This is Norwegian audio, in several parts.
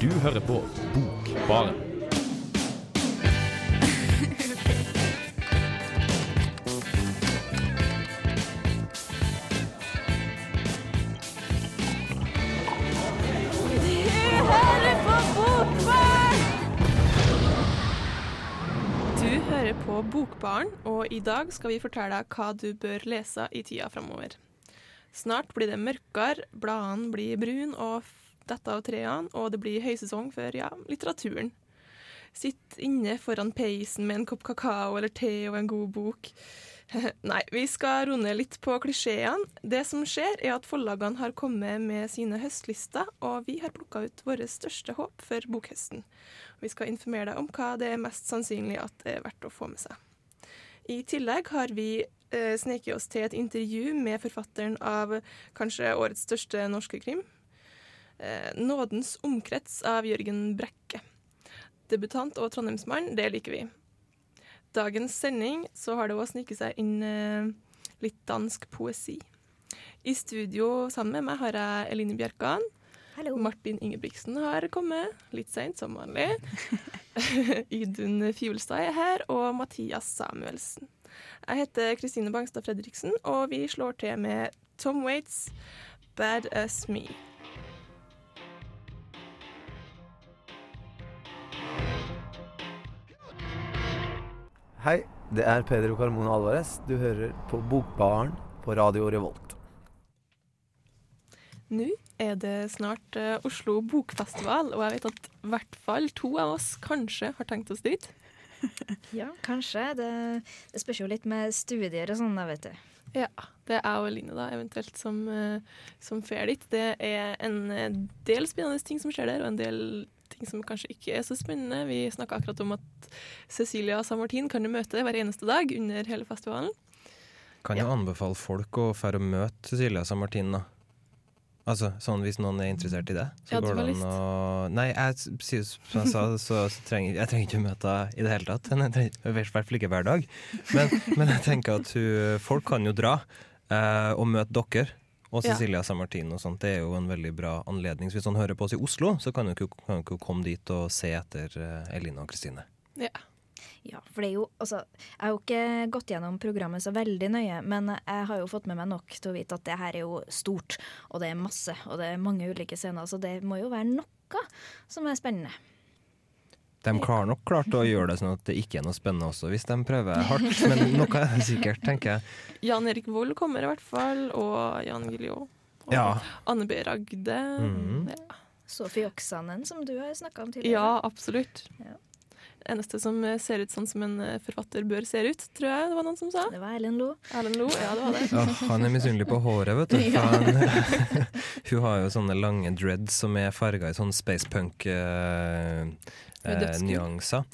Du hører på Bokbaren. På Bokbaren, og i dag skal vi fortelle deg hva du bør lese i tida framover. Snart blir det mørkere, bladene blir brune og detter av trærne, og det blir høysesong for ja, litteraturen. Sitt inne foran peisen med en kopp kakao eller te og en god bok. Nei, vi skal ned litt på klisjeene. Det som skjer, er at forlagene har kommet med sine høstlister, og vi har plukka ut våre største håp for bokhøsten. Vi skal informere deg om hva det er mest sannsynlig at det er verdt å få med seg. I tillegg har vi eh, sneket oss til et intervju med forfatteren av kanskje årets største norske krim. Eh, 'Nådens omkrets' av Jørgen Brekke. Debutant og trondheimsmann, det liker vi. Dagens sending så har det òg sniket seg inn eh, litt dansk poesi. I studio sammen med meg har jeg Eline Bjerkan. Hallo. Martin Ingebrigtsen har kommet, litt seint som vanlig. Idun Fjulstad er her, og Mathias Samuelsen. Jeg heter Kristine Bangstad Fredriksen, og vi slår til med Tom Waits, 'Bad As Me'. Hei, det er Pedro Carmona Alvarez. Du hører på Bokbaren på Radio Revolt. Nå er det snart uh, Oslo Bokfestival, og jeg vet at i hvert fall to av oss kanskje har tenkt oss dit. Ja, kanskje. Det, det spørs jo litt med studier og sånn, da, vet du. Ja, det er jeg og Line da, eventuelt som, uh, som fer dit. Det er en eh, del spennende ting som skjer der, og en del ting som kanskje ikke er så spennende. Vi snakka akkurat om at Cecilia San Martin kan du møte hver eneste dag under hele festivalen. Kan jo anbefale folk å dra og møte Cecilia San Martin, da. Altså, sånn Hvis noen er interessert i det. Så Ja, går det an å Nei, jeg som jeg sa, så, så trenger jeg trenger ikke å møte henne i det hele tatt. Jeg trenger, I hvert fall ikke hver dag. Men, men jeg tenker at hun, folk kan jo dra eh, og møte dere. Og Ja. Cecilia San Martin og sånt. Det er jo en veldig bra anledning. Så hvis han hører på oss i Oslo, så kan han jo ikke komme dit og se etter Elina og Kristine. Ja. Ja, for det er jo, altså, Jeg har jo ikke gått gjennom programmet så veldig nøye, men jeg har jo fått med meg nok til å vite at det her er jo stort, og det er masse, og det er mange ulike scener, så det må jo være noe som er spennende. De har nok klart å gjøre det sånn at det ikke er noe spennende også, hvis de prøver hardt. Men noe er det sikkert, tenker jeg. Jan Erik Vold kommer i hvert fall, og Jan Guillou. Og Ja. Anne B. Ragde. Mhm. Ja. Sofie Oksanen, som du har snakka om tidligere. ja, absolutt. Ja. Eneste som eh, ser ut sånn som en eh, forfatter bør se ut, tror jeg det var noen som sa. Det var Erlend Lo. Erlend Lo, ja det var det. Ja, han er misunnelig på håret, vet du. Han, hun har jo sånne lange dreads som er farga i sånn Med dødskull. spacepunk-nyanser.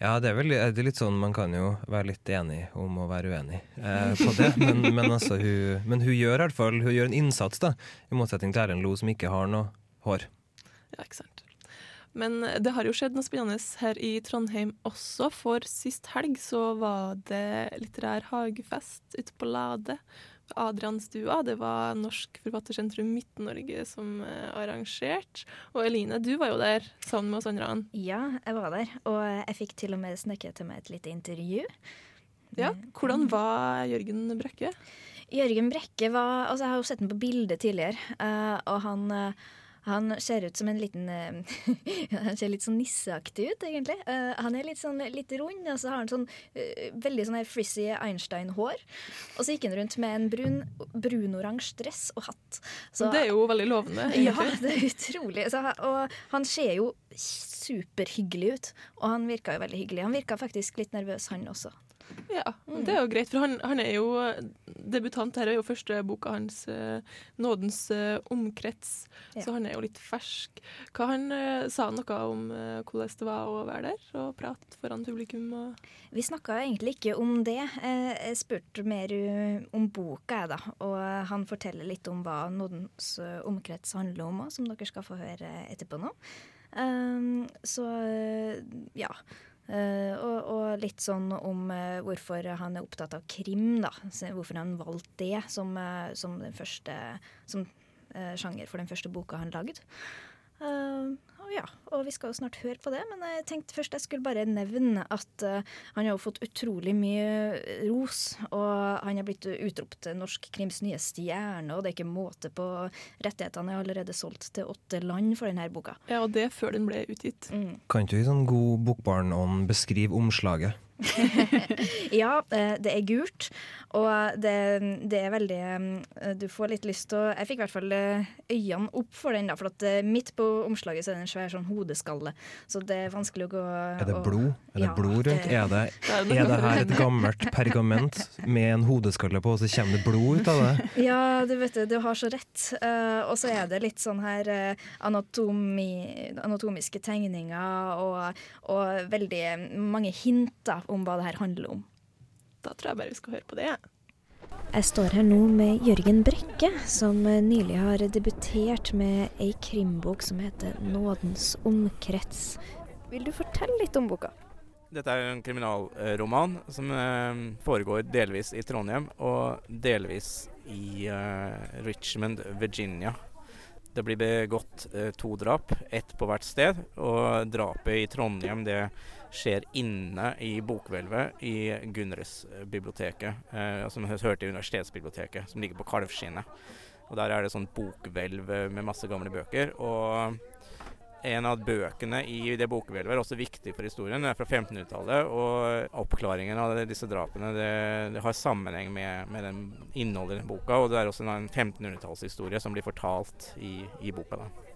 ja, det er vel er litt sånn man kan jo være litt enig om å være uenig eh, på det. Men, men, altså, hun, men hun gjør i hvert fall Hun gjør en innsats, da, i motsetning til Erlend Lo, som ikke har noe hår. Ja, ikke sant. Men eh, det har jo skjedd noe spennende her i Trondheim også, for sist helg så var det litterær hagefest ute på Lade. Adrianstua. Det var Norsk Forfattersentrum Midt-Norge som eh, arrangerte. Og Eline, du var jo der sammen med oss andre. Ja, jeg var der, og jeg fikk til og med snakket til meg et lite intervju. Ja, hvordan var Jørgen Brekke? Jørgen Brekke var Altså, jeg har jo sett ham på bilde tidligere, eh, og han eh, han ser ut som en liten eh, Han ser litt sånn nisseaktig ut, egentlig. Eh, han er litt sånn litt rund, og så har han sånn eh, veldig sånn frizzy Einstein-hår. Og så gikk han rundt med en brun brunoransje dress og hatt. Så, det er jo veldig lovende. ja, det er utrolig. Så, og han ser jo superhyggelig ut. Og han virka jo veldig hyggelig. Han virka faktisk litt nervøs, han også. Ja, det er jo greit, for han, han er jo debutant. Her er jo første boka hans, eh, 'Nådens eh, omkrets', Ja. så han er jo litt fersk. Hva han eh, Sa noe om eh, hvordan det var å være der og prate foran publikum? Vi snakka egentlig ikke om det. Eh, Jeg spurte mer om boka, jeg, da. Og han forteller litt om hva Nådens omkrets handler om òg, som dere skal få høre etterpå nå. Um, så ja. Eh, og, og litt sånn om eh, hvorfor han er opptatt av krim, da. Hvorfor han valgte det som, eh, som den første Som sjanger for den første boka han lagde. Uh, og ja, og vi skal jo snart høre på det, men jeg tenkte først jeg skulle bare nevne at uh, han har jo fått utrolig mye ros. Og han er blitt utropt til norsk krims nye stjerne, og det er ikke måte på rettighetene er allerede solgt til åtte land for denne boka. Ja, og det før den ble utgitt. Mm. Kan ikke du i sånn god bokbarnånd beskrive omslaget? ja, eh, det er gult, og det, det, er veldig eh, Du får litt lyst til å Jeg fikk i hvert fall eh, øynene opp for den, da, for at midt på omslaget så er det en svær sånn hodeskalle. Så det er vanskelig å gå Er det blod? Er det ja, blod rundt? Det, er, det, er det her et gammelt pergament med en hodeskalle på, og så kommer det blod ut av det? Ja, du vet det, du har så rett. Og så er det litt sånn her anatomi, anatomiske tegninger og, og veldig mange hinter om hva det her handler om. Da tror jeg bare vi skal høre på det. Jeg står her nå med Jørgen Brekke, som nylig har debutert med ei krimbok som heter 'Nådens omkrets'. Vil du fortelle litt om boka? Dette er en kriminalroman som eh, foregår delvis i Trondheim og delvis i eh, Richmond, Virginia. Det blir begått eh, to drap, ett på hvert sted. Og drapet i Trondheim det skjer inne i bokhvelvet i Gunres-biblioteket, eh, som hører til Universitetsbiblioteket, som ligger på Kalvskinnet. Og Der er det sånn bokhvelv med masse gamle bøker. og en av bøkene i det bokhvelvet er også viktig for historien. Det er fra 1500-tallet, og oppklaringen av disse drapene det, det har sammenheng med, med den innholdet i den boka. Og det er også en 1500-tallshistorie som blir fortalt i, i boka. da.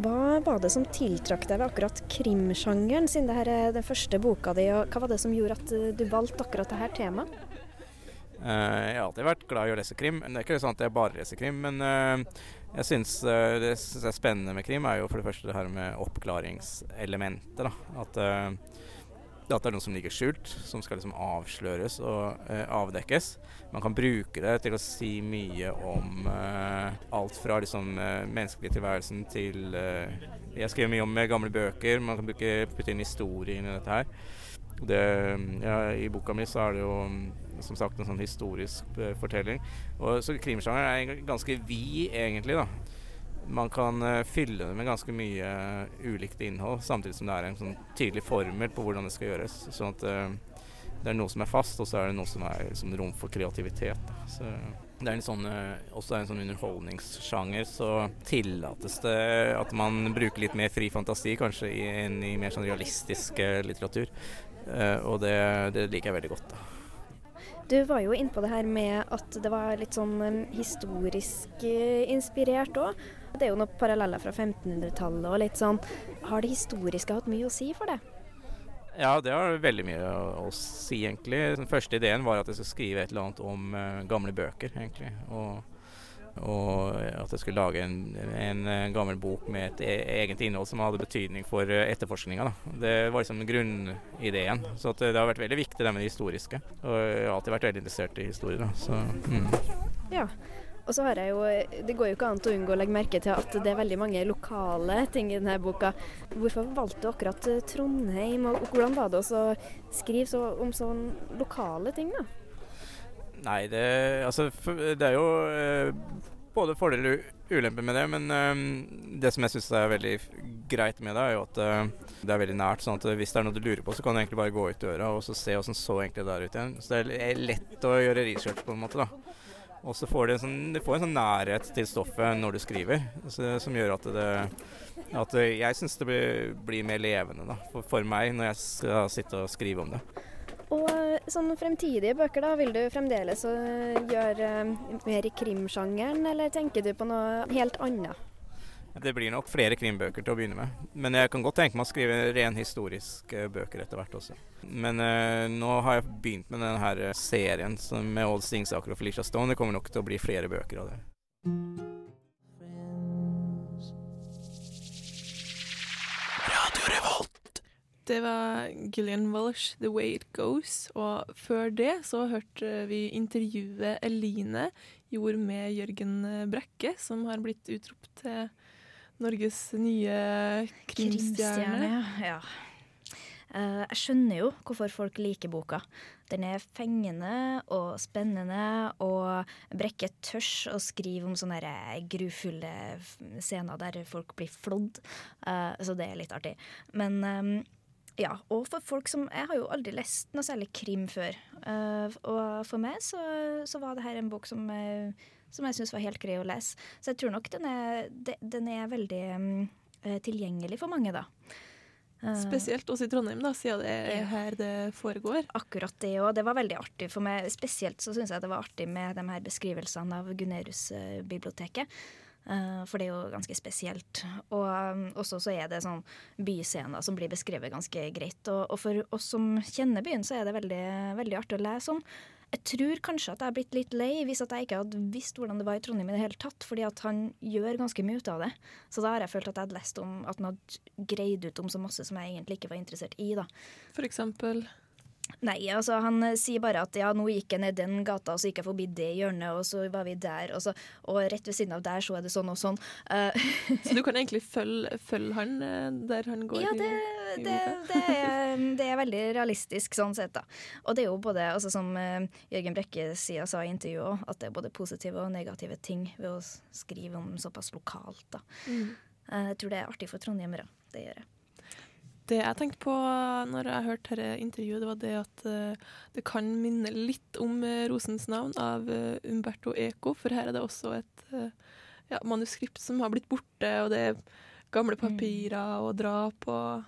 Hva var det som tiltrakk deg ved akkurat krimsjangeren, siden dette er den første boka di? og Hva var det som gjorde at du valgte akkurat dette temaet? Uh, jeg har alltid vært glad i å lese krim. Det er ikke sånn at jeg bare leser krim, men uh, jeg synes uh, det som er spennende med krim, er jo for det første det her med oppklaringselementet. At, at, det er noe som ligger skjult, som skal liksom avsløres og avdekkes. Man kan bruke det til å si mye om alt fra liksom menneskelig tilværelsen til Jeg skriver mye om gamle bøker. Man kan bruke, putte inn historie inn i dette her. Det, ja, I boka mi så er det jo som sagt en sånn historisk uh, fortelling. Og, så krimsjangeren er ganske vid, egentlig. da. Man kan uh, fylle det med ganske mye uh, ulikt innhold, samtidig som det er en sånn tydelig formel på hvordan det skal gjøres. Sånn at det er noe som er fast, og så er det noe som er liksom, rom for kreativitet. Så det er en sånn, også en sånn underholdningssjanger, så tillates det at man bruker litt mer fri fantasi kanskje enn i, mer sånn realistisk litteratur. og det, det liker jeg veldig godt. da. Du var jo innpå det her med at det var litt sånn historisk inspirert òg. Det er jo noen paralleller fra 1500-tallet og litt sånn. Har det historiske hatt mye å si for det? Ja, det har veldig mye å, si, egentlig. Den første ideen var at jeg skulle skrive et eller annet om uh, gamle bøker, egentlig. Og og at jeg skulle lage en, en, gammel bok med et e, eget innhold som hadde betydning for eh, etterforskninga. Det var liksom grunnideen. Så det har vært veldig viktig det med det historiske. Og jeg har alltid vært veldig interessert i historie. Da. Så, mm. Ja. Og så har jeg jo Det går jo ikke an å unngå å legge merke til at det er veldig mange lokale ting i denne boka. Hvorfor valgte du akkurat Trondheim, og hvordan var det å skrive så, om sånne lokale ting, da? Nei, det, altså, det er jo eh, både fordeler og ulemper med det. Men eh, det som jeg syns er veldig greit med det, er jo at eh, det er veldig nært. sånn at hvis det er noe du lurer på, så kan du egentlig bare gå ut døra og så se åssen så egentlig det der ut igjen. Så det er lett å gjøre research på en måte, da. Og så får du en, sånn, du får en sånn nærhet til stoffet når du skriver, så, som gjør at det at jeg syns det blir, blir, mer levende da, for, for meg når jeg skal sitte og skrive om det. Og sånn fremtidige bøker, da, vil du fremdeles gjøre uh, mer i krimsjangeren, eller tenker du på noe helt annet? Det blir nok flere krimbøker til å begynne med. Men jeg kan godt tenke meg å skrive ren historiske bøker etter hvert også. Men uh, nå har jeg begynt med denne serien med Old Stingsaker og Felicia Stone. Det kommer nok til å bli flere bøker av det. Det var Gillian Walsh, 'The Way It Goes'. Og før det så hørte vi intervjuet Eline gjorde med Jørgen Brekke, som har blitt utropt til Norges nye krimstjerne. Ja. Eh, jeg skjønner jo hvorfor folk liker boka. Den er fengende og spennende, og Brekke tørs å skrive om sånne grufulle scener der folk blir flådd, Eh, så det er litt artig. Men eh, ja, og for folk som Jeg har jo aldri lest noe særlig krim før. Og for meg så, så var det her en bok som, som jeg syns var helt grei å lese. Så jeg tror nok den er, den er veldig mm, eh, tilgjengelig for mange, da. Eh, Spesielt også i Trondheim, da, siden det er her det foregår. Akkurat det òg. Det var veldig artig for meg. Spesielt så syns jeg det var artig med de her beskrivelsene av Gunerius-biblioteket. Eh, for det er jo ganske spesielt. Og um, også så er det sånn byscener som blir beskrevet ganske greit. Og, og for oss som kjenner byen, så er det veldig, veldig artig å lese om. Jeg tror kanskje at jeg har blitt litt lei hvis at jeg ikke hadde visst hvordan det var i Trondheim i det hele tatt, fordi at han gjør ganske mye ut av det. Så da har jeg følt at jeg hadde lest om at han hadde greid ut om så masse som jeg egentlig ikke var interessert i, da. For eksempel. Nei, altså han eh, sier bare at ja, nå gikk jeg ned den gata, og så gikk jeg forbi det hjørnet, og så var vi der, og, så, og rett ved siden av der så er det sånn og sånn. Uh, Så du kan egentlig følge, følge han eh, der han går ja, det, i, i det, er, det er veldig realistisk sånn sett, da. Og det er jo både, altså som uh, Jørgen Brekke sier, sa i intervjuet òg, at det er både positive og negative ting ved å skrive om såpass lokalt, da. Mm. Uh, jeg tror det er artig for trondhjemmere. Det gjør jeg. Det jeg tenkte på når jeg hørte dette intervjuet, det var det at eh, det kan minne litt om eh, Rosens navn av eh, Umberto Eco, for her er det også et ja, manuskript som har blitt borte, og det er gamle papirer og drap og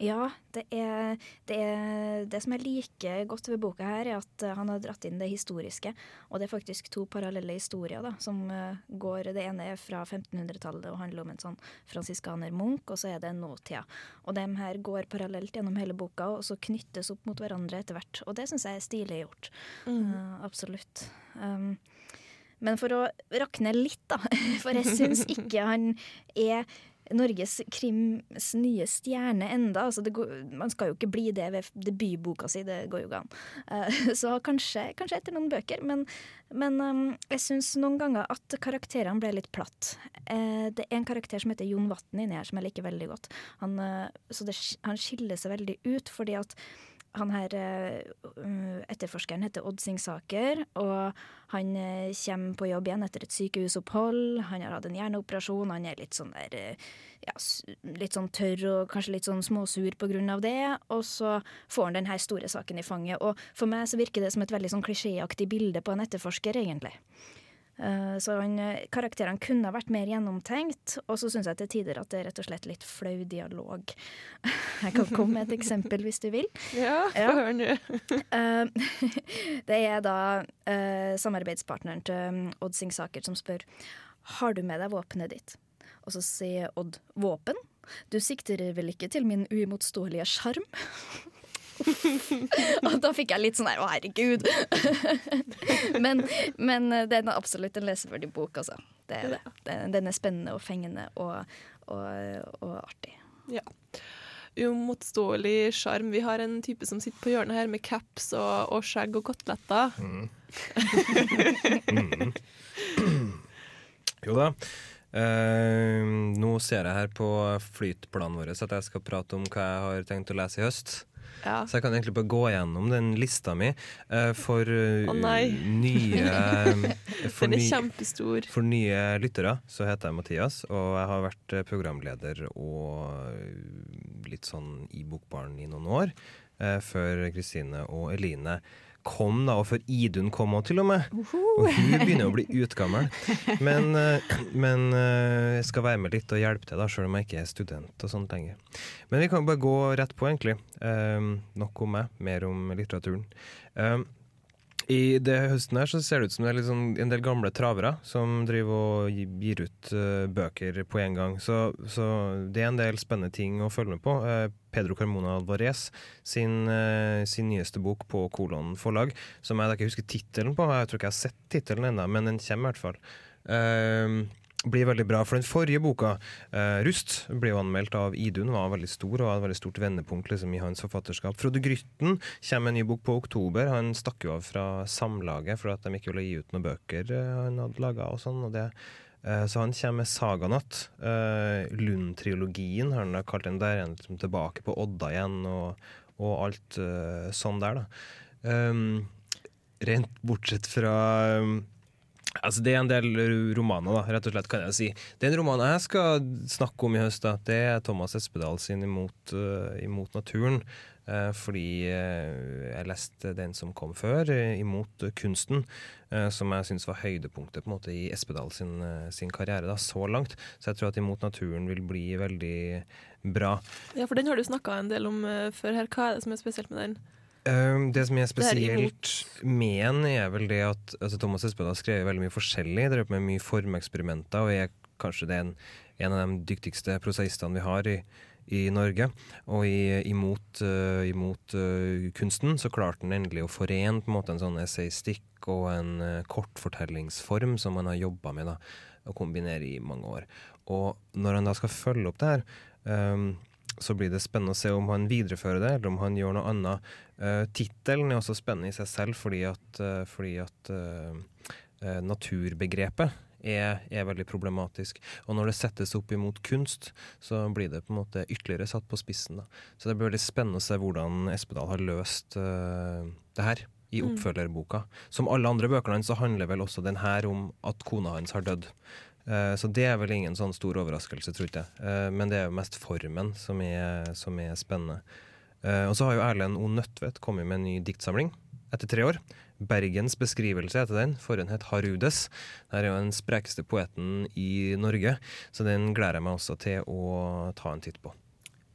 Ja, det er, det er Det som jeg liker godt ved boka her, er at eh, han har dratt inn det historiske. Og det er faktisk to parallelle historier da, som eh, går Det ene er fra 1500-tallet og handler om en sånn fransiskaner-munk, og så er det nåtida. Og de her går parallelt gjennom hele boka, og så knyttes opp mot hverandre etter hvert. Og det syns jeg er stilig gjort. Eh, absolutt. Um, men for å rakne litt, da, for jeg syns ikke han er Norges krims nye stjerne enda. Altså går, man skal jo ikke bli det ved debutboka si, det går jo ikke an. Eh, så kanskje, kanskje etter noen bøker, men, men um, jeg syns noen ganger at karakterene ble litt platt. Eh, det er en karakter som heter Jon Vatn inni her, som jeg liker veldig godt. Han, eh, så det, han skiller seg veldig ut, fordi at han her eh, etterforskeren heter Odd Singsaker, og han eh, kommer på jobb igjen etter et sykehusopphold. Han har hatt en hjerneoperasjon, han er litt sånn der eh, ja, litt sånn tørr og kanskje litt sånn småsur på grunn av det. Og så får han den her store saken i fanget. Og for meg så virker det som et veldig sånn klisjéaktig bilde på en etterforsker, egentlig. Eh, Så han, eh, karakterene kunne ha vært mer gjennomtenkt, og så syns jeg til tider at det er rett og slett litt flau dialog. Jeg kan komme med et eksempel hvis du vil. Ja, få Ja. høre nå. Eh, det er da samarbeidspartneren til um, Odd Singsaker som spør Har du med deg våpenet ditt. Og så sier Odd våpen? Du sikter vel ikke til min uimotståelige sjarm? og da fikk jeg litt sånn her å herregud. men, men eh, det er absolutt en leseverdig bok, altså. Det er det. Den, er spennende og fengende og, og, og artig. Ja. Uimotståelig sjarm. Vi har en type som sitter på hjørnet her med caps og, og skjegg og koteletter. Jo da. Eh, nå ser jeg her på flytplanen vår at jeg skal prate om hva jeg har tenkt å lese i høst. Ja. Så jeg kan egentlig bare gå gjennom den lista mi uh, for uh, oh, nye for, Den er kjempestor. for nye lyttere så heter jeg Mathias, og jeg har vært eh, programleder og eh, litt sånn i Bokbaren i noen år. Uh, Før Kristine og Eline kom, da, og før Idun kom òg, til og med. Og hun begynner å bli utgammel. Men, eh, men eh, jeg skal være med litt og hjelpe til, da, selv om jeg ikke er student og sånt lenger. Men vi kan bare gå rett på, egentlig. Um, nok om meg, mer om litteraturen. Eh, I det høsten her så ser det ut som det er sånn en del gamle travere som driver og gir ut uh, bøker på en gang. Så, så det er en del spennende ting å følge med på. Uh, Pedro Carmona Alvarez sin, uh, sin nyeste bok på Kolon forlag, som jeg da ikke husker tittelen på. Jeg tror ikke jeg har sett tittelen ennå, men den kommer i hvert fall. Eh, blir veldig bra. For den forrige boka, eh, 'Rust', ble jo anmeldt av Idun, var veldig stor og var et veldig stort vendepunkt liksom, i hans forfatterskap. Frode Grytten kommer med en ny bok på oktober. Han stakk jo av fra Samlaget for at de ikke ville gi ut noen bøker eh, han hadde laga. Og sånn, og det, eh, så han kommer med 'Saganatt'. Eh, Lund-trilogien har han da kalt den. Der er liksom tilbake på Odda igjen. og og alt sånn der, da. Um, rent bortsett fra um, Altså Det er en del romaner, da, rett og slett, kan jeg si. Den romanen jeg skal snakke om i høst, da, det er Thomas Espedal sin 'Imot, uh, imot naturen'. Uh, fordi uh, jeg leste den som kom før, 'Imot kunsten', som jeg syns var høydepunktet på en måte i Espedal sin, sin, karriere da, så langt. Så jeg tror at 'Imot naturen' vil bli veldig bra. Ja, for den har du snakka en del om før her. Hva er det som er spesielt med den? Um, det som er spesielt med den, er vel det at altså, Thomas Espen har skrevet veldig mye forskjellig. Drevet med mye formeksperimenter, og er kanskje det en, en, av de dyktigste prosaistene vi har i, i Norge. Og i, imot, uh, imot uh, kunsten så klarte han endelig å forene på en måte en sånn essaystikk og en uh, kortfortellingsform som han har jobba med da, å kombinere i mange år. Og når han da skal følge opp det her um, så blir det spennende å se om han viderefører det, eller om han gjør noe annet. Uh, Tittelen er også spennende i seg selv, fordi at, uh, fordi at uh, naturbegrepet er, er, veldig problematisk. Og når det settes opp imot kunst, så blir det på en måte ytterligere satt på spissen. Da. Så det blir veldig spennende å se hvordan Espedal har løst det her i mm. oppfølgerboka. Som alle andre bøkene hans så handler vel også den her om at kona hans har dødd. Eh, så det er vel ingen sånn stor overraskelse, tror jeg. Uh, men det er jo mest formen som er, som er spennende. Uh, og så har jo Erlend O. Nødtvedt kommet med en ny diktsamling etter tre år. 'Bergens beskrivelse' heter den. Forhånd het 'Harudes'. Det er jo den sprekeste poeten i Norge, så den gleder jeg meg også til å ta en titt på.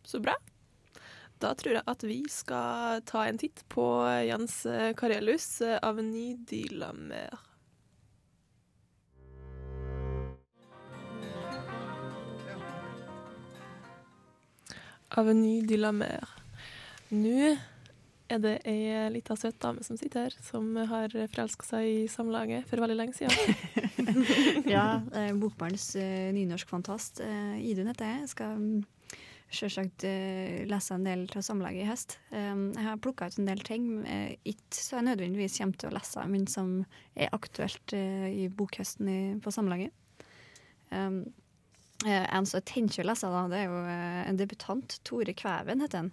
Så bra. Da tror jeg at vi skal ta en titt på Jens Karelius' av de la Mer'. Avenue de la Mer. Nå er det ei lita søt dame som sitter her, som har forelska seg i Samlaget for veldig lenge siden. ja, eh, Bokbarns eh, nynorskfantast eh, Idun heter jeg. Jeg skal mm, sjølsagt eh, lese en del fra Samlaget i høst. Um, jeg har plukka ut en del ting, eh, ikke så jeg nødvendigvis kommer til å lese, men som er aktuelt eh, i bokhøsten i, på Samlaget. Um, Eh, en som jeg da, det er jo eh, en debutant. Tore Kveven heter han.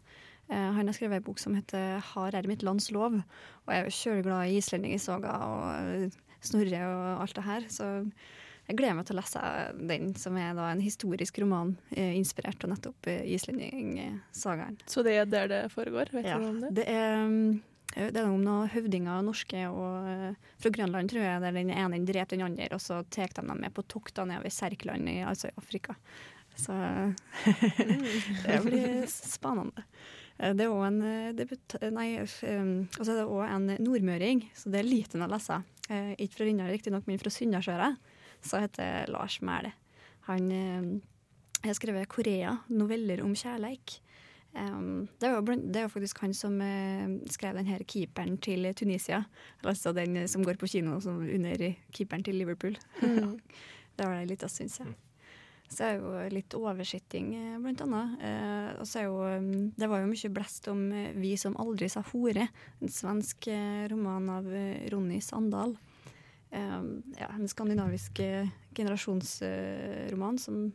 Eh, han har skrevet en bok som heter 'Har er mitt lands lov'. Og jeg er jo kjøleglad i islendingersaga og Snorre og alt det her. Så jeg gleder meg til å lese den, som er da en historisk roman inspirert av nettopp islendingesagaen. Så det er der det foregår? Vet ja, du om det? Det er mm, det er om noen høvdinger norske og uh, fra Grønland, tror jeg, der den ene dreper den andre, og så tar de dem med på tokter nedover Serkland, altså i Afrika. Så det blir spennende. Eh, det er òg en eh, debut... Nei, og så det òg en nordmøring, så det er liten å lese. Ikke fra Rindal riktignok, men fra Sunndalsøra. Så heter Lars Mæhle. Han har skrevet 'Korea noveller om kjærleik'. Um, det, er jo, det er jo faktisk han som uh, skrev den her keeperen til Tunisia. Altså den som går på kino under keeperen til Liverpool. Mm. det var det litt av, syns jeg. Så er jo litt oversitting, eh, blant annet. Uh, og så er jo um, Det var jo mye blest om uh, 'Vi som aldri sa hore', en svensk roman av Ronny Sandal. Um, ja, en skandinavisk generasjonsroman som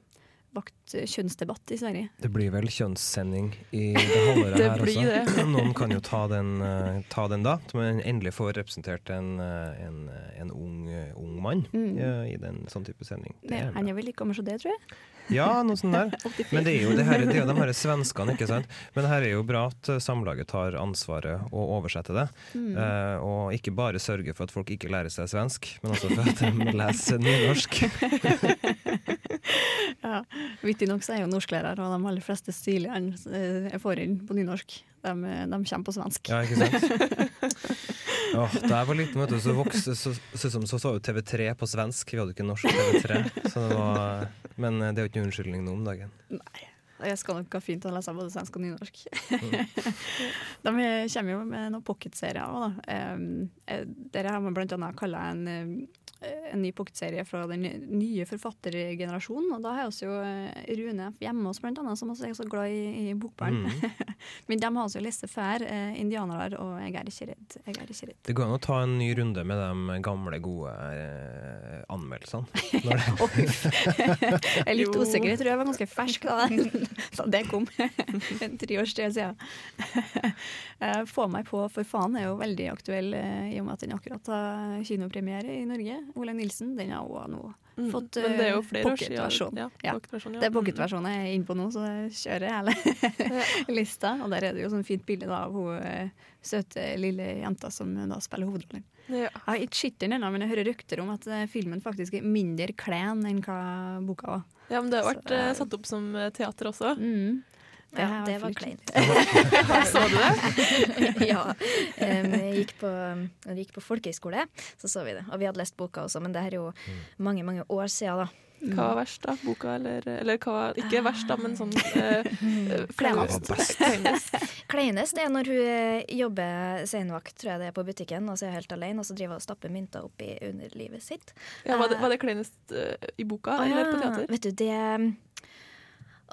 vakt kjønnsdebatt i Sverige. Det blir vel kjønnssending i det halvåret det her også. Det. Noen kan jo ta den, uh, ta den da, så man endelig får representert en, uh, en, en ung, uh, ung, mann mm. i den sånn type sending. Det han er vel like gammel som det, tror jeg. Ja, noe sånt der. Men det er jo, det her, det er jo de her svenskene, ikke sant. Men det her er jo bra at Samlaget tar ansvaret og oversetter det. Mm. og ikke bare sørger for at folk ikke lærer seg svensk, men også for at de leser nynorsk. ja. Vittig nok så er jeg jo norsklærere, og de aller fleste stiligene eh, jeg får inn på nynorsk, de, de kommer på svensk. Ja, ikke sant? Åh, da jeg var liten, vet du, så vokste så, så, så, så jo TV3 på svensk. Vi hadde ikke norsk TV3. Så det var, men eh, det er jo ikke noen unnskyldning nå om dagen. Nei. Jeg skal nok ha fint å lese både svensk og nynorsk. Mm. De kommer jo med noen pocketserier òg, da. Um, dere har blant annet kalla en en ny pocketserie fra den nye forfattergenerasjonen. Og da har vi jo eh, Rune hjemme hos blant annet, som også er så glad i, i bokbarn. Mm. Men de har også lest før, eh, 'Indianere', og jeg er, ikke redd. jeg er ikke redd. Det går an å ta en ny runde med de gamle, gode eh, anmeldelsene? Når det, Jeg er litt Jo. usikker. Jeg tror jeg var ganske fersk da, da det kom. En tre års tid siden. Eh, Få meg på for faen er jo veldig aktuell eh, i og med at den akkurat har kinopremiere i Norge. Ole Nilsen. Den har også nå Mm. fått Men det er jo eh, flere pocketversjon. Ja, Ja. pocket ja. Det er pocketversjonen jeg er inne på nå, så jeg kjører hele lista. Og der er det jo sånn fint bilde da, av hun eh, søte lille jenta som da spiller hovedrollen. Mm. Ja. Jeg har ikke sett den ennå, men jeg hører rykter om at eh, filmen faktisk er mindre klen enn hva boka var. ja, men det har vært er- eh, satt opp som teater også. Mm. Ja, det var kleint. Så du det? ja. Vi gikk på, når vi gikk på folkehøyskole, så så vi det. Og vi hadde lest boka også, men det er jo mange, mange år siden, da. Hva var verst, da? Boka eller Eller hva var ikke verst, da, men sånn eh, eh, Kleinest. Kleinest. Er når hun eh, jobber senvakt, tror jeg det er, på butikken, og så er hun helt alene, og så driver hun og stapper mynter opp i underlivet sitt. Ja, var, det, var det kleinest uh, i boka ah, eller på teater? Vet du, det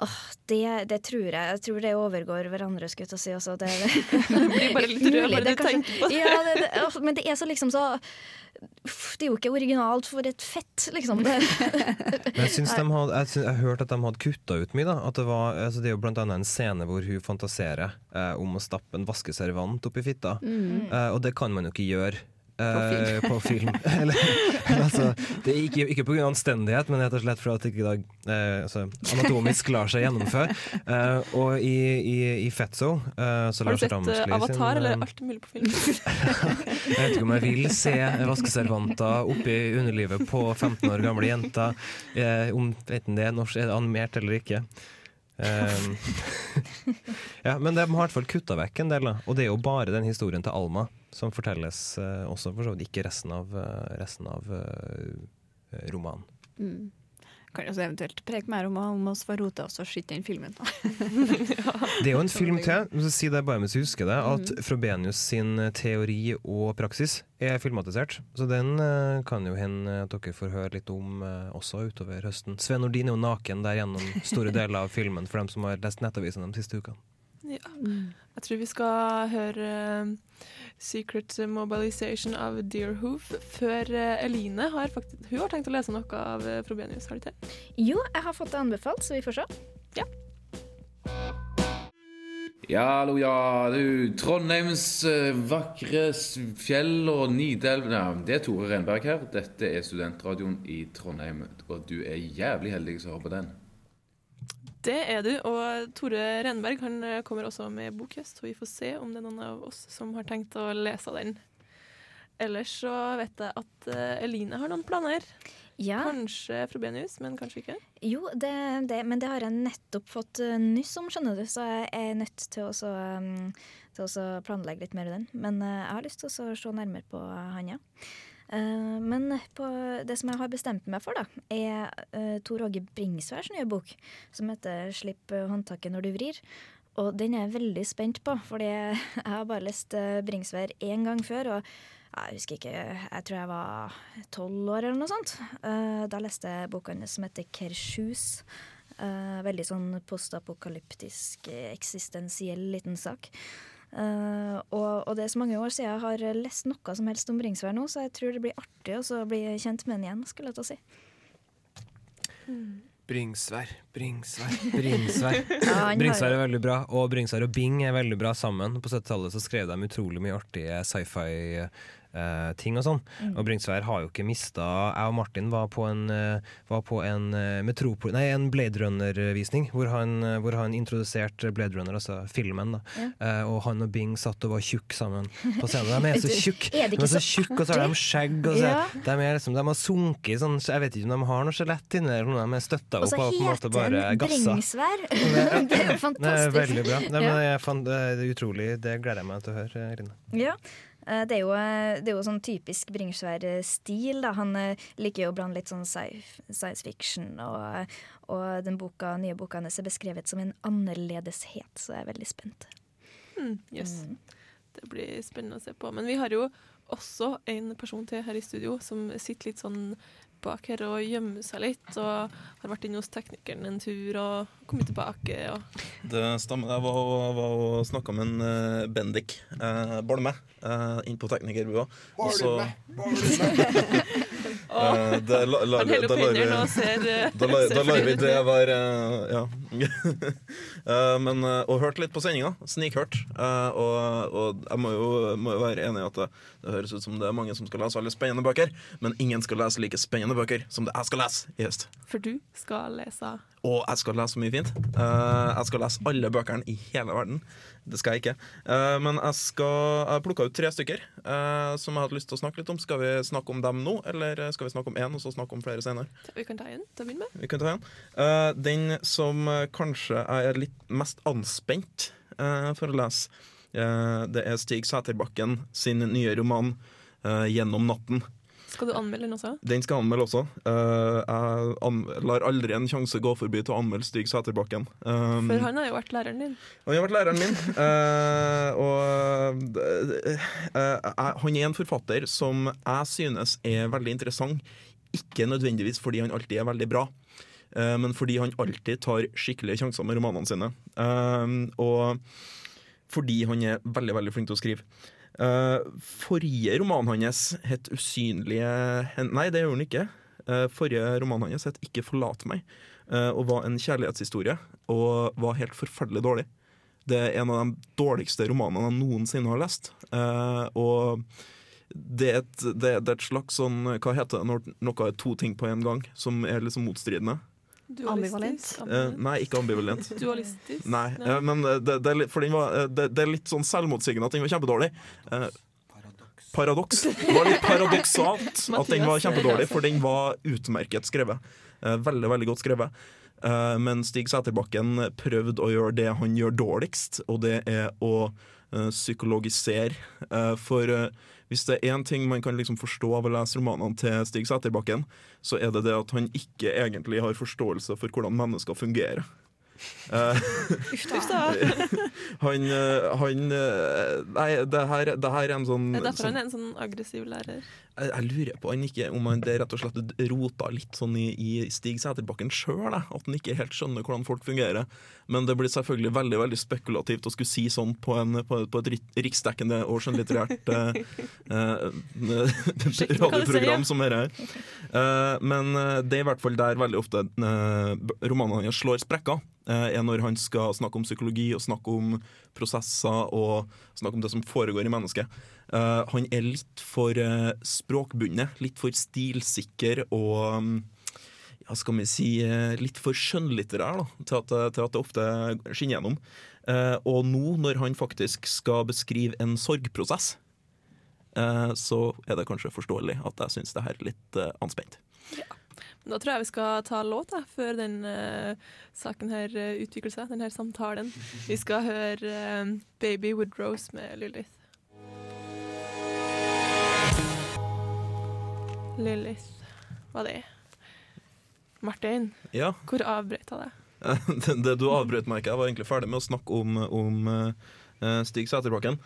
Åh, det, det tror jeg. Jeg tror det overgår hverandre, skulle jeg si. Også. Det, Det blir bare litt rød bare du kanskje- tenker på det. ja, det, det, åh, men det er så liksom så Det er jo ikke originalt for et fett, liksom. Det, Men jeg, syns de hadde, jeg, syns, jeg har hørt at de hadde kutta ut mye. Da. At det, var, altså det er jo blant annet en scene hvor hun fantaserer eh, om å stappe en vaskeservant oppi fitta. Mm. Eh, og det kan man jo ikke gjøre. Eh, på film. Eller, eller altså, det er ikke, ikke pga. anstendighet, men rett og slett for at det ikke da, eh, altså, anatomisk lar seg gjennomføre. Eh, og i, i, i Fetzo eh, så Har du sett eh, sin, Avatar, eller eh, alt mulig på film? Jeg vet ikke om jeg vil se vaskeservanter oppi underlivet på 15 år gamle jenter. Om enten det er norsk, er det animert eller ikke. Ja, men de har i hvert fall kutta vekk en del, da. og det er jo bare den historien til Alma som fortelles eh, også, for så vidt ikke resten av, eh, resten av eh, romanen. Mm. Kan også eventuelt preke mer om, om oss får rota oss og skyte den filmen. ja. Det er jo en film til, si det bare mens jeg husker det, at mm. Frobenius sin teori og praksis er filmatisert. Så den kan jo hende at dere får høre litt om også utover høsten. Sven Nordin er jo naken der gjennom store deler av filmen for dem som har lest Nettavisen de siste ukene. Ja. Jeg tror vi skal høre eh, 'Secret Mobilization' av Deerhoof før eh, Eline har faktisk, hun har tenkt å lese noe av eh, Frobenius. Har du til? jo, jeg har fått det anbefalt, så vi får se. Ja, hallo, ja. Du, Trondheims vakre fjell og Nidelv ja, Det er Tore Renberg her. Dette er studentradioen i Trondheim. Og du er jævlig heldig som hører på den. Det er du. Og Tore Renberg han eh, kommer også med bokhøst, og vi får se om det er noen av oss som har tenkt å lese den. Ellers så vet jeg at eh, Eline har noen planer. Ja, Kanskje Frobenius, men kanskje ikke. jo, det, det, men det har jeg nettopp fått eh, nyss om, skjønner du, så jeg er nødt til å så, til å så planlegge litt mer i den. Men jeg har lyst til å så se nærmere på han, ja. Eh, men det som jeg har bestemt meg for, da, er uh, Tor Åge Bringsværs nye bok, som heter 'Slipp eh, håndtaket når du vrir'. Og den er jeg veldig spent på, fordi jeg har bare lest Bringsvær én gang før. og jeg husker ikke, jeg tror jeg var tolv år eller noe sånt. Eh, da leste jeg boka hennes som heter Kershus. Eh, veldig sånn postapokalyptisk, eh, eksistensiell liten sak. Eh, og, og det er så mange år siden jeg har lest noe som helst om Bringsvær nå, så jeg tror det blir artig å så bli kjent med den igjen, skulle jeg til å si. Bringsvær, Bringsvær, Bringsvær. Ja, Bringsvær er veldig bra, og Bringsvær og Bing er veldig bra sammen. På 70-tallet så skrev de utrolig mye artige sci-fi-ting og sånn. Mm. Og Bringsvær har jo ikke mista Jeg og Martin var på en, uh, var på en, uh, nei, en Blade Runner-visning, hvor, han, hvor han introduserte Blade Runner, altså filmen. da. Ja. Og han og Bing satt og var tjukke sammen på scenen. De er så tjukke! er De er så tjukk, og så har de skjegg. Og så, Ja. de, er liksom, de har sunket i sånn Jeg vet ikke om de har noe skjelett inni der, de er støtta Og opp så og på en måte heter bare den. Bringsvær! det er jo Det er fantastisk. veldig bra. Nei, men fant, det er utrolig, det gleder jeg meg til å høre, Rine. Ja. Eh, Det er, jo, eh, det er jo sånn typisk Bringsvær-stil. Han eh, liker jo å blande litt sånn science fiction, og, og den boka, nye boka hans er beskrevet som en annerledeshet, så jeg er veldig spent. Mm, yes. Mm. Det blir spennende å se på. Men vi har jo også en person til her i studio som sitter litt sånn bak her og gjemmer seg litt, og har vært inne hos teknikeren en tur og kommet tilbake. Og Det stemmer. Jeg var, var og snakka med en uh, Bendik uh, Bolme uh, inn på teknikerbua. Og så Eh, la- lar Han vi- da opp lar vi- hendene og ser, eh, Da lar, da være eh, Ja. Men, og hørt litt på sendinga. Snikhørt. Og, og jeg må jo, må jo være enig i at det, det høres ut som det er mange som skal lese alle spennende bøker, men ingen skal lese like spennende bøker som det jeg skal lese i høst. For du skal lese Og jeg skal lese så mye fint. Uh, jeg skal lese alle bøkene i hele verden. Det skal jeg ikke. Uh, men jeg skal plukka ut tre stykker uh, som jeg hadde lyst til å snakke litt om. Skal vi snakke om dem nå, eller skal vi snakke om én og så snakke om flere senere? Vi kan ta igjen, til å begynne med. Vi kan ta en. Den som kanskje jeg er litt mest anspent for å lese, det er Stig Sæterbakken sin nye roman 'Gjennom natten'. Skal du anmelde den også? Den skal jeg anmelde også. Eh, jeg lar aldri en sjanse gå forbi til å anmelde Stig Sæterbakken. Um, For han har jo vært læreren din. han har vært læreren min. eh, og eh, han er en forfatter som jeg synes er veldig interessant. Ikke nødvendigvis fordi han alltid er veldig bra, men fordi han alltid tar skikkelige sjanser med romanene sine. Og fordi han er veldig, veldig flink til å skrive. Eh, forrige roman hans het 'Usynlige Nei, det gjør den ikke. Eh, forrige roman hans het 'Ikke forlat meg', eh, og var en kjærlighetshistorie. Og var helt forferdelig dårlig. Det er en av de dårligste romanene jeg noensinne har lest. Og det er, et, det, er et slags sånn Hva heter det når noe er to ting på en gang, som er liksom motstridende? Ambivalent. Eh, nei, ikke ambivalent. Dualistisk? Nei, eh, men det, det, er litt, for den var, eh, det, det er litt sånn selvmotsigende at den var kjempedårlig. Uh, paradoks. Det var litt paradoksalt at den var kjempedårlig, eh, for den var utmerket skrevet. Eh, veldig, veldig godt skrevet. Eh, men Stig Sæterbakken prøvde å gjøre det han gjør dårligst, og det er å eh, psykologisere. Eh, for eh, hvis det er én ting man kan liksom forstå av å lese romanene til Stig Sæterbakken, så er det det at han ikke egentlig har forståelse for hvordan mennesker fungerer. Eh, Uff da. han, eh, han eh, Nei, det her, det her er en sånn, Det er derfor sånn han er en sånn aggressiv lærer. jeg, jeg lurer på han ikke, om han det rett og slett rota litt sånn i, i Stig Sæterbakken sjøl. At han ikke helt skjønner hvordan folk fungerer. Men det blir selvfølgelig veldig veldig spekulativt å skulle si sånn på, en, på, på et riksdekkende og skjønnlitterært eh, eh, radioprogram som dette her. Eh, men det er i hvert fall der veldig ofte romanene hans slår sprekker. Eh, er når han skal snakke om psykologi og snakke om prosesser og snakke om det som foregår i mennesket. Eh, han er litt for eh, språkbundet, litt for stilsikker og um, ja, skal vi si litt for skjønnlitterær da, til at, til at det ofte skinner gjennom. Og nå når han faktisk skal beskrive en sorgprosess, så er det kanskje forståelig at jeg syns det her er litt anspent. anspent. Da tror jeg vi skal ta låt da, før den uh, saken her uh, utvikler seg, denne samtalen. Vi skal høre uh, 'Baby Woodrose' med Lilith. Lilith var det. Martin, Ja, hvor avbrøt jeg deg? det, det du avbrøt meg ikke. Jeg var egentlig ferdig med å snakke om, om uh, Stig Sæterbakken.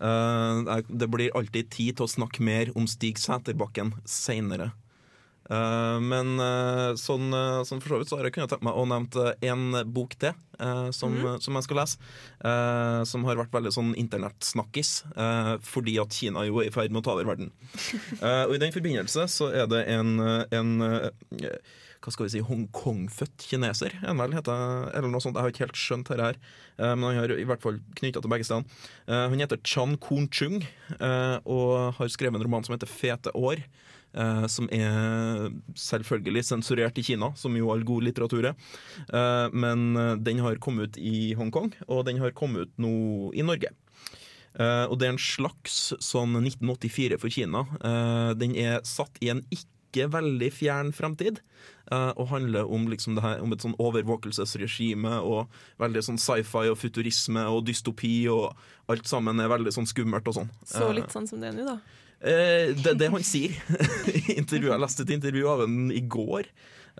Eh, det blir alltid tid til å snakke mer om Stig Sæterbakken seinere. Men eh, sånn, eh, sånn for så vidt så har jeg kunnet tenkt meg å nevne en bok til som, som, som jeg skal lese. eh, som har vært veldig sånn internettsnakkis, fordi at Kina jo er i ferd med å ta over verden. Eh, og i den forbindelse så er det en, eh, en eh, hva skal vi si, Hongkong-født kineser, er vel, heter, eller noe sånt. Jeg har ikke helt skjønt dette her, eh, men han har i hvert fall knytta til begge stedene. Eh, han heter Chan Kun-chung eh, og har skrevet en roman som heter 'Fete år'. Eh, som er selvfølgelig sensurert i Kina, som jo all god litteratur er. Eh, men eh, den har kommet ut i Hongkong, og den har kommet ut nå i Norge. Eh, og det er en slags sånn 1984 for Kina. Eh, den er satt i en ikke veldig fjern fremtid. eh, og handler om, liksom det her, om et sånn overvåkelsesregime og veldig sånn sci-fi og futurisme og dystopi, og alt sammen er veldig sånn skummelt og sånn. Så litt sånn som det er nå, da. Eh, det, det han sier i intervjuet, Jeg leste et intervju av ham i går.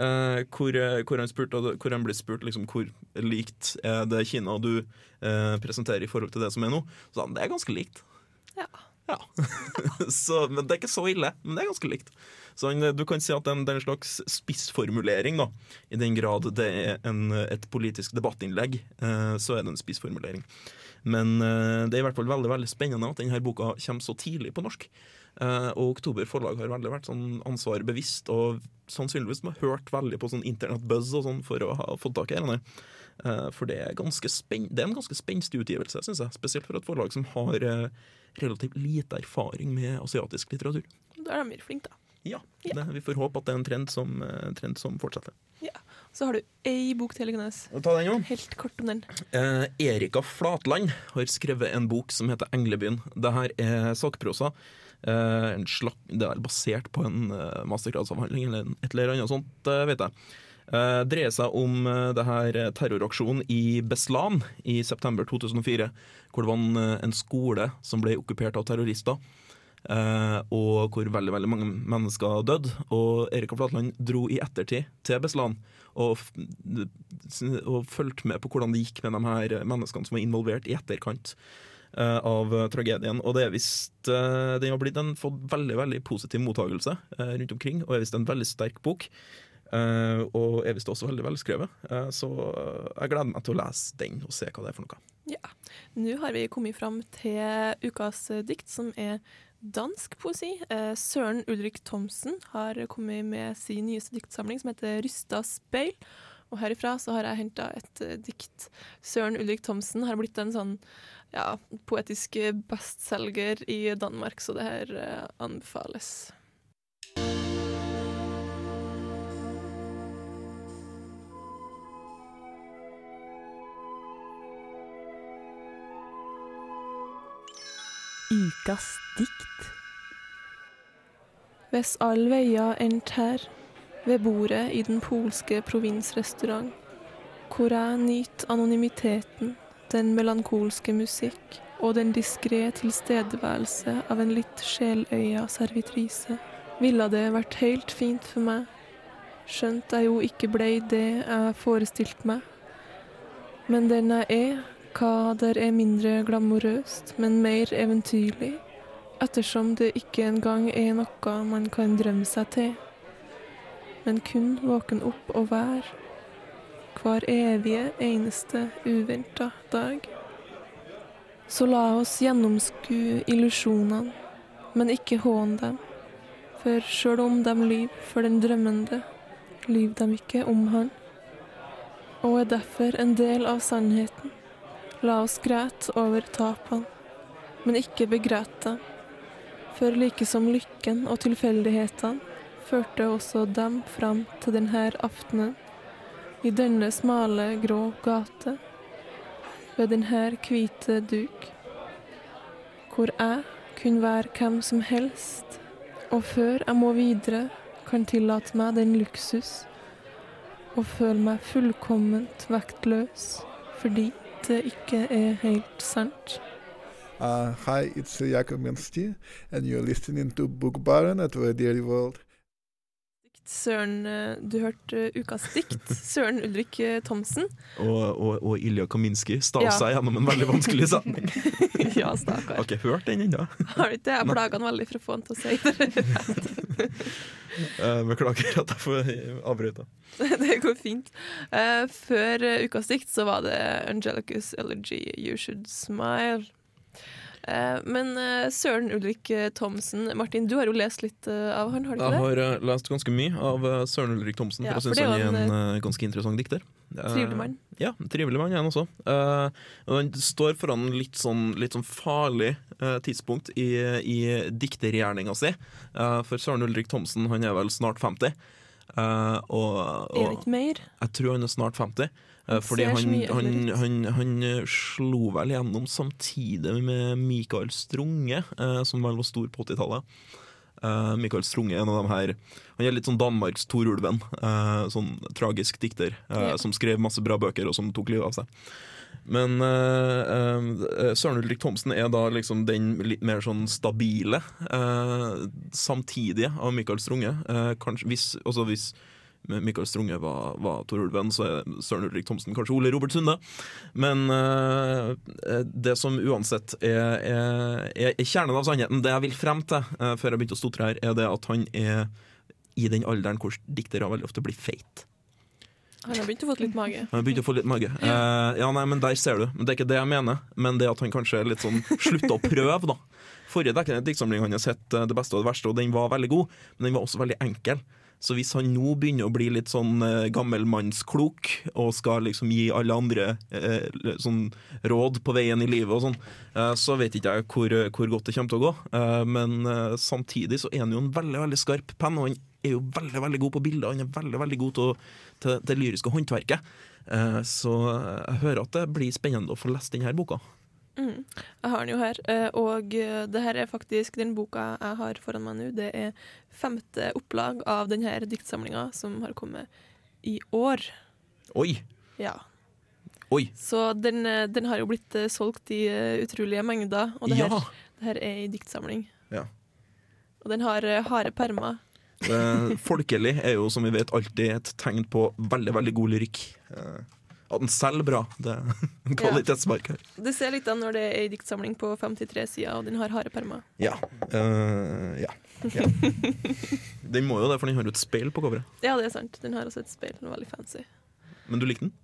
Uh, hvor, eh, hvor, han spurte, hvor han ble spurt liksom, hvor likt er det Kina du uh, presenterer i forhold til det som er nå. Så han det er ganske likt. Ja. Ja. så, men det er ikke så ille, men det er ganske likt. Så han, du kan si at det er en slags spissformulering, da. I den grad det er en, et politisk debattinnlegg, uh, så er det en spissformulering. Men eh, det er i hvert fall veldig veldig spennende at denne boka kommer så tidlig på norsk. Eh, og Oktober forlag har veldig vært sånn ansvar bevisst, og sannsynligvis har hørt veldig på sånn internettbuzz og sånn for å ha fått tak i denne. Eh, for det er, spen det er en ganske spenstig utgivelse, syns jeg. Spesielt for et forlag som har relativt lite erfaring med asiatisk litteratur. Da er de mye flinke, da. Ja, Ja. Det, Vi får håpe at det er en trend som, trend som fortsetter. Så har du ei bok til, Gunnes. Ta den, jo. Helt kort om den. Eh, Erika Flatland har skrevet en bok som heter 'Englebyen'. Dette er sakprosa. Eh, en det er basert på en eh, mastergradsavhandling eller et eller annet sånt, eh, vet jeg. Eh, dreier seg om eh, det her terroraksjonen i Beslan i september 2004. Hvor det var en, en skole som ble okkupert av terrorister. Eh, og hvor veldig veldig mange mennesker døde. Og Erika Flatland dro i ettertid til Beslan og, og fulgte med på hvordan det gikk med de her menneskene som var involvert i etterkant eh, av tragedien. Og det er visst eh, Den har blitt en, fått veldig veldig positiv mottagelse rundt omkring, og er visst en veldig sterk bok. Uh, og er visst også veldig velskrevet. Uh, så jeg gleder meg til å lese den og se hva det er for noe. Ja. Nå har vi kommet fram til ukas dikt, som er dansk poesi. Eh, Søren Ulrik Thomsen har kommet med sin nyeste diktsamling, som heter 'Rysta speil'. Og herifra så har jeg henta et eh, dikt. Søren Ulrik Thomsen har blitt en sånn ja, poetisk bestselger i Danmark, så det her eh, anbefales. Ukas dikt. Hvis all veia endt her, ved bordet i den polske provinsrestaurant, hvor jeg nyt anonymiteten, den melankolske musikk og den diskré tilstedeværelse av en litt sjeløya servitrise, ville det vært helt fint for meg, skjønt jeg jo ikke blei det jeg forestilte meg. Men den jeg er, hva der er mindre glamorøst, men mer eventyrlig, ettersom det ikke engang er noe man kan drømme seg til, men kun våken opp og vær, hver evige eneste uventa dag. Så la oss gjennomskue illusjonene, men ikke håne dem, for sjøl om de lyver for den drømmende, lyver de ikke om han, og er derfor en del av sannheten. La oss græte over tapene, men ikke begræte dem. For like som lykken og tilfeldighetene førte også dem fram til denne aftenen, i denne smale, grå gate, ved denne hvite duk, hvor jeg kunne være hvem som helst, og før jeg må videre, kan tillate meg den luksus og føle meg fullkomment vektløs fordi ikke er helt sant. Uh, hi, it's Jakob Minsti, and you're listening to Book Baron at Radio World. Søren, eh, du hørte eh, ukas dikt. Søren Ulrik eh, Thomsen. Og, og, og Ilja Kaminski stav Ja. seg gjennom en veldig vanskelig setning. ja, stakkar. Har ikke hørt den ennå. Har du ikke? Jeg plaga han veldig for å få han til å si det. Beklager at jeg får avbryte. det går fint. Før ukas dikt så var det Angelicus Elegy, You Should Smile. Eh, men eh, Søren Ulrik eh, Thomsen, Martin, du har jo lest litt av han, har du ikke det? Jeg har lest ganske mye av Søren Ulrik Thomsen, Ja, for jeg syns han er en en, ganske interessant dikter. Trivelig mann. Ja, trivelig mann er han også. Han står foran litt sånn, litt sånn farlig tidspunkt i, i diktergjerninga si. For Søren Ulrik Thomsen han er vel snart 50. Og, og, Er det ikke mer? jeg tror han er snart 50. eh, Han fordi han, han, han, han eh, slo vel gjennom samtidig med Mikael Strunge, eh, som vel var stor på 80-tallet. Michael Mikael Strunge er en av dem her Han er litt sånn Danmarks Torulven. Sånn tragisk dikter Ja. som skrev masse bra bøker, og som tok livet av seg. Men uh, Søren Ulrik Thomsen er da liksom den litt mer sånn stabile uh, samtidige av Mikael Strunge. Kanskje, hvis, også hvis Mikael Strunge var, var Tor Ulven, så er Søren Ulrik Thomsen kanskje Ole Robert Sunde. Men uh, det som uansett er, er, er, er kjernen av sannheten, det jeg vil frem til uh, før jeg begynte å stotre her, er det at han er i den alderen hvor diktere veldig ofte blir feit. Han har begynt å få litt mage. Han har begynt å få litt mage. Uh, ja, nei, men Der ser du. Men Det er ikke det jeg mener, men det at han kanskje litt sånn slutta å prøve, da. Forrige diktsamling hans het Det beste og det verste, og den var veldig god, men den var også veldig enkel. Så hvis han nå begynner å bli litt sånn eh, gammelmannsklok og skal liksom gi alle andre eh, sånn råd på veien i livet og sånn, eh, så vet ikke jeg hvor, hvor godt det kommer til å gå. Eh, men eh, samtidig så er han jo en veldig veldig skarp penn, og han er jo veldig veldig god på bilder. Han er veldig veldig god til, det lyriske håndverket. Eh, så jeg hører at det blir spennende å få lest denne boka. Mm. Jeg har den jo her, eh, og eh, det her er faktisk den boka jeg har foran meg nå. Det er femte opplag av denne diktsamlinga som har kommet i år. Oi! Ja. Oi! Så den, eh, den har jo blitt solgt i utrolige mengder, og det her, det her er ei diktsamling. Ja. Og den har harde permer. Folkelig er jo, som vi vet, alltid et tegn på veldig, veldig god lyrikk. At den selger bra, det er en kvalitetsmark her. Det ser litt an når det er ei diktsamling på 53 sider, og den har harde permer. Ja. Uh, ja. ja. Den må jo det, for den har jo et speil på coveret. Ja, det er sant. Den har også et speil. Den er veldig fancy. Men du likte den?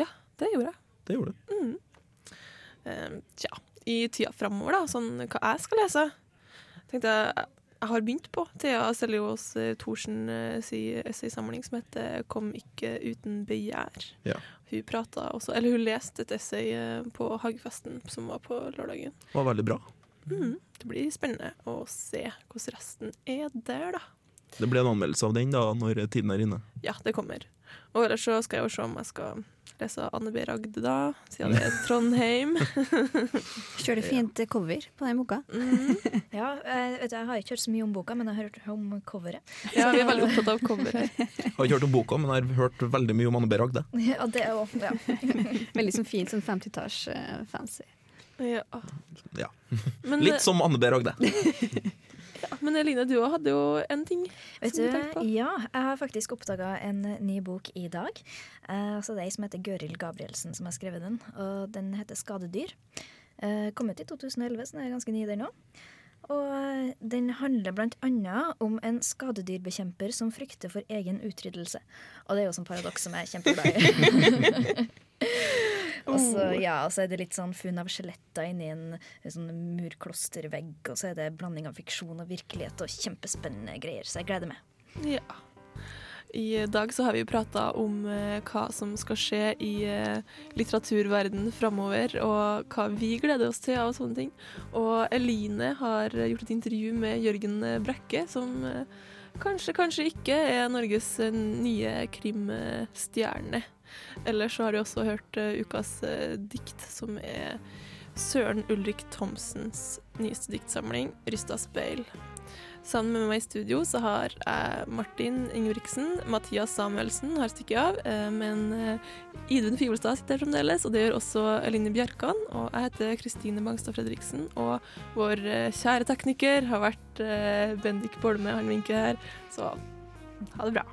Ja, det gjorde jeg. Det gjorde du. Mm. Uh, tja, i tida framover, da, sånn hva jeg skal lese tenkte jeg jeg har begynt på Thea Seljås eh, Thorsen eh, si essaysamling som heter 'Kom ikke uten begjær'. Ja. Hun prata også, eller hun leste et essay eh, på Hagefesten som var på lørdagen. Det var veldig bra. Mm. Det blir spennende å se hvordan resten er der, da. Det blir en anmeldelse av den da, når tiden er inne. Ja, det kommer. Og ellers så skal jeg jo se om jeg skal lese Anne B. Ragde, da, siden det er Trondheim. Kjører fint cover på den boka. Mm. Ja, jeg, vet du, jeg har ikke hørt så mye om boka, men jeg har hørt om coveret. Ja, vi er veldig opptatt av cover her. Jeg har ikke hørt om boka, men jeg har hørt veldig mye om Anne B. Ragde. Ja, det er også, ja. Veldig sånn fint, sånn 50-talls eh, fancy. Ja. Ja. Men, Litt som Anne B. Ragde. Ja, men Eline, du òg hadde jo en ting. Vet som du, tenkte på. ja, jeg har faktisk oppdaga en ny bok i dag. Eh, altså det er ei som heter Gøril Gabrielsen som har skrevet den. Og den heter 'Skadedyr'. Eh, kom ut i 2011, så den er ganske ny, den òg. Og eh, den handler annet om en skadedyrbekjemper som frykter for egen utryddelse. Og det er jo sånn paradoks som jeg er kjempeglad i. og så Oh. ja, er det litt sånn funn av skjeletter inni en, en sånn murklostervegg, og så er det blanding av fiksjon og virkelighet og kjempespennende greier, så jeg gleder meg. Ja. I dag så har vi prata om eh, hva som skal skje i eh, litteraturverden framover, og hva vi gleder oss til av sånne ting. Og Eline har gjort et intervju med Jørgen Brekke, som eh, kanskje, kanskje ikke er Norges nye krimstjerne. Ellers så har du også hørt eh, ukas eh, dikt, som er Søren Ulrik Thomsens nyeste diktsamling, 'Rysta speil'. Sammen med meg i studio så har jeg Martin Ingebrigtsen, Mathias Samuelsen har stukket av, eh, men Idun Fibelstad sitter her fremdeles, og det gjør også Eline Bjerkan. Og jeg heter Kristine Bangstad Fredriksen, og vår kjære tekniker har vært Bendik Bolme, han vinker her, så ha det bra.